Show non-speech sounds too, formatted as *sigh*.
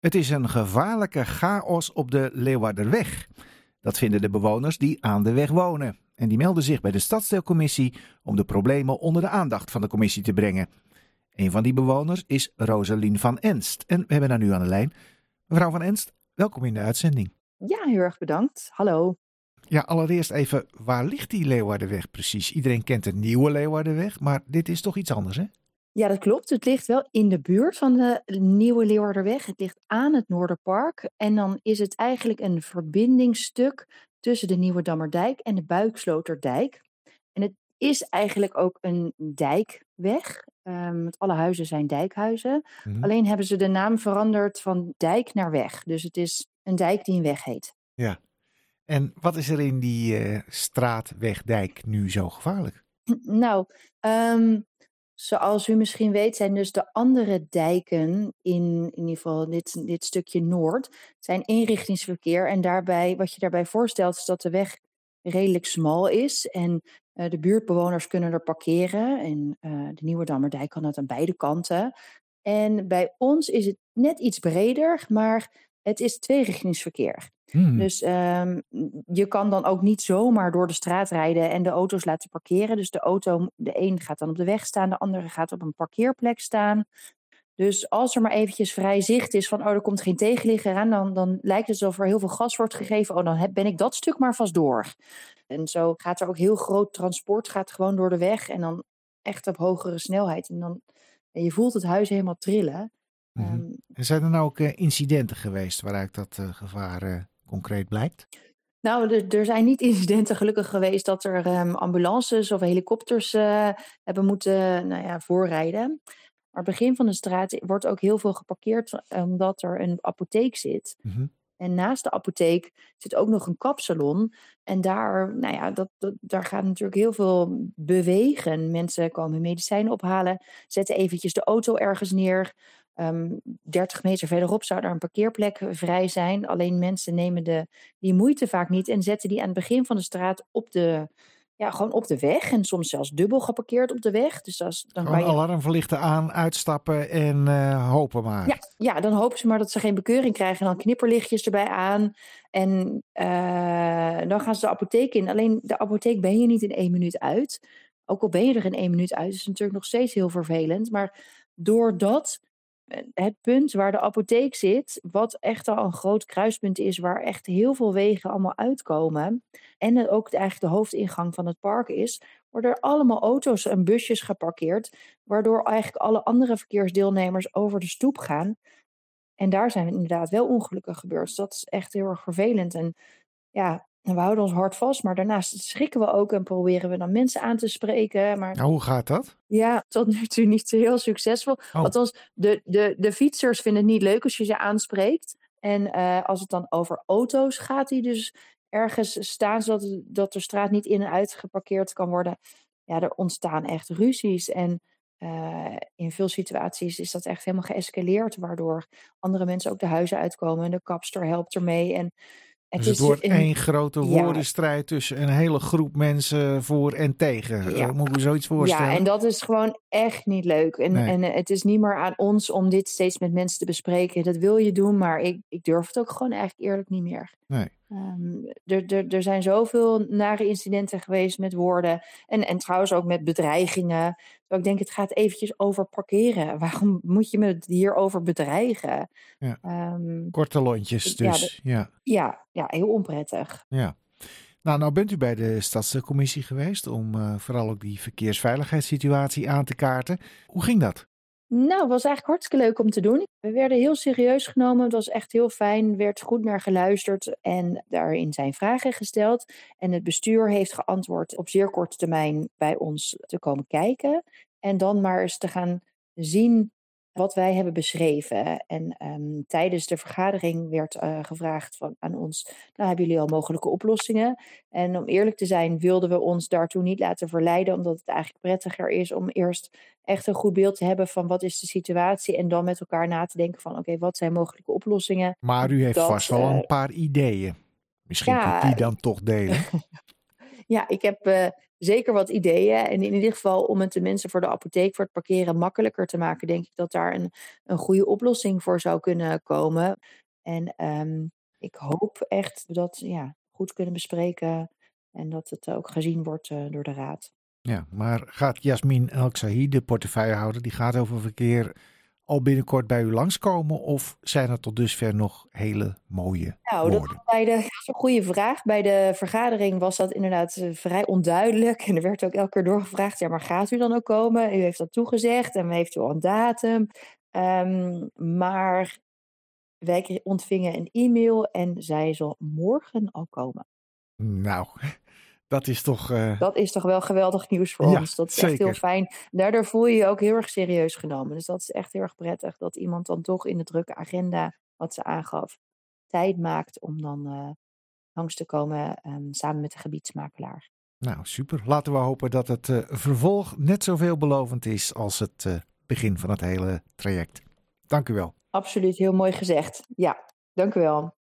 Het is een gevaarlijke chaos op de Leeuwarderweg. Dat vinden de bewoners die aan de weg wonen. En die melden zich bij de stadsdeelcommissie om de problemen onder de aandacht van de commissie te brengen. Een van die bewoners is Rosalien van Enst. En we hebben haar nu aan de lijn. Mevrouw van Enst, welkom in de uitzending. Ja, heel erg bedankt. Hallo. Ja, allereerst even, waar ligt die Leeuwardenweg precies? Iedereen kent de nieuwe Leeuwardenweg, maar dit is toch iets anders, hè? Ja, dat klopt. Het ligt wel in de buurt van de Nieuwe Leeuwarderweg. Het ligt aan het Noorderpark. En dan is het eigenlijk een verbindingsstuk tussen de Nieuwe Dammerdijk en de Buiksloterdijk. En het is eigenlijk ook een dijkweg. Um, want alle huizen zijn dijkhuizen. Mhm. Alleen hebben ze de naam veranderd van dijk naar weg. Dus het is een dijk die een weg heet. Ja. En wat is er in die eh straatwegdijk nu zo gevaarlijk? Nou, ehm, zoals u misschien weet, zijn dus de andere dijken in, in ieder geval dit, dit stukje Noord, zijn eenrichtingsverkeer. En daarbij, wat je daarbij voorstelt, is dat de weg redelijk smal is. En eh, de buurtbewoners kunnen er parkeren. En eh, de Nieuwe Dammerdijk kan dat aan beide kanten. En bij ons is het net iets breder, maar het is tweerichtingsverkeer. Hmm. Dus ehm, je kan dan ook niet zomaar door de straat rijden en de auto's laten parkeren. Dus de auto, de een gaat dan op de weg staan, de andere gaat op een parkeerplek staan. Dus als er maar eventjes vrij zicht is van, oh, er komt geen tegenligger aan, dan, dan lijkt het alsof er heel veel gas wordt gegeven. Oh, dan ben ik dat stuk maar vast door. En zo gaat er ook heel groot transport, gaat gewoon door de weg en dan echt op hogere snelheid. En dan, en je voelt het huis helemaal trillen. En zijn er nou ook eh, incidenten geweest waaruit dat eh, gevaar eh, concreet blijkt? Nou, er, er zijn niet incidenten gelukkig geweest dat er ehm, ambulances of helikopters eh, hebben moeten nou ja, voorrijden. Maar het begin van de straat wordt ook heel veel geparkeerd omdat er een apotheek zit. Mhm. En naast de apotheek zit ook nog een kapsalon. En daar, nou ja, dat, dat, daar gaat natuurlijk heel veel bewegen. Mensen komen medicijnen ophalen, zetten eventjes de auto ergens neer. Ehm 30 meter verderop zou daar een parkeerplek vrij zijn. Alleen mensen nemen de, die moeite vaak niet en zetten die aan het begin van de straat op de, ja, gewoon op de weg. En soms zelfs dubbel geparkeerd op de weg. Dus als, dan kan je alarmverlichten aan, uitstappen en eh, hopen maar. ja, ja, dan hopen ze maar dat ze geen bekeuring krijgen. En dan knipperlichtjes erbij aan. En eh, dan gaan ze de apotheek in. Alleen de apotheek ben je niet in één minuut uit. Ook al ben je er in één minuut uit, is het natuurlijk nog steeds heel vervelend. Maar doordat het punt waar de apotheek zit, wat echt al een groot kruispunt is, waar echt heel veel wegen allemaal uitkomen. En ook eigenlijk de hoofdingang van het park is, worden er allemaal auto's en busjes geparkeerd. Waardoor eigenlijk alle andere verkeersdeelnemers over de stoep gaan. En daar zijn inderdaad wel ongelukken gebeurd. Dus dat is echt heel erg vervelend. En ja, we houden ons hard vast. Maar daarnaast schrikken we ook en proberen we dan mensen aan te spreken. Maar Nou, hoe gaat dat? ja, tot nu toe niet zo heel succesvol. Oh. Althans, de, de, de fietsers vinden het niet leuk als je ze aanspreekt. En eh, als het dan over auto's gaat, die dus ergens staan zodat dat de straat niet in en uit geparkeerd kan worden. Ja, er ontstaan echt ruzies. En eh, in veel situaties is dat echt helemaal geëscaleerd, waardoor andere mensen ook de huizen uitkomen. En de kapster helpt ermee. En het dus het wordt een- één grote woordenstrijd tussen een hele groep mensen voor en tegen. Eh, moet ik me zoiets voorstellen? Ja, en dat is gewoon echt niet leuk. En, Nee. en eh, het is niet meer aan ons om dit steeds met mensen te bespreken. Dat wil je doen, maar ik, ik durf het ook gewoon eigenlijk eerlijk niet meer. Nee. Ehm, er, er, er zijn zoveel nare incidenten geweest met woorden. En, en trouwens ook met bedreigingen. Terwijl ik denk, het gaat eventjes over parkeren. *laughs* Waarom moet je me hierover bedreigen? Ja. Ehm, Korte lontjes Ja, dus. Ja, ja, ja, heel onprettig. ja. Nou, nou bent u bij de stadscommissie geweest om eh, vooral ook die verkeersveiligheidssituatie aan te kaarten. Hoe ging dat? Nou, het was eigenlijk hartstikke leuk om te doen. We werden heel serieus genomen. Het was echt heel fijn. Er werd goed naar geluisterd en daarin zijn vragen gesteld. En het bestuur heeft geantwoord op zeer korte termijn bij ons te komen kijken. En dan maar eens te gaan zien wat wij hebben beschreven. En ehm, tijdens de vergadering werd eh, gevraagd van, aan ons, nou hebben jullie al mogelijke oplossingen? En om eerlijk te zijn wilden we ons daartoe niet laten verleiden, omdat het eigenlijk prettiger is om eerst echt een goed beeld te hebben van wat is de situatie en dan met elkaar na te denken van oké, wat zijn mogelijke oplossingen? Maar u heeft Dat, vast wel eh, een paar ideeën. Misschien ja, kunt u die dan toch delen. *laughs* Ja, ik heb eh, zeker wat ideeën. En in ieder geval om het de mensen voor de apotheek voor het parkeren makkelijker te maken, denk ik dat daar een, een goede oplossing voor zou kunnen komen. En ehm, ik hoop echt dat ja, goed kunnen bespreken en dat het ook gezien wordt uh, door de raad. Ja, maar gaat Jasmin El-Sahi, de portefeuillehouder, die gaat over verkeer, al binnenkort bij u langskomen? Of zijn er tot dusver nog hele mooie nou, woorden? Dat, bij de, dat is een goede vraag. Bij de vergadering was dat inderdaad eh, vrij onduidelijk. En er werd ook elke keer doorgevraagd, ja, maar gaat u dan ook komen? U heeft dat toegezegd en heeft u al een datum. Um, maar wij ontvingen een e-mail en zij zal morgen al komen. Nou, dat is toch. Uh... Dat is toch wel geweldig nieuws voor ons. Dat is zeker. echt heel fijn. Daardoor voel je je ook heel erg serieus genomen. Dus dat is echt heel erg prettig dat iemand dan toch in de drukke agenda, wat ze aangaf, tijd maakt om dan uh, langs te komen um, samen met de gebiedsmakelaar. Nou, super. Laten we hopen dat het uh, vervolg net zo veelbelovend is als het begin van het hele traject. Dank u wel. Absoluut, heel mooi gezegd. Ja, dank u wel.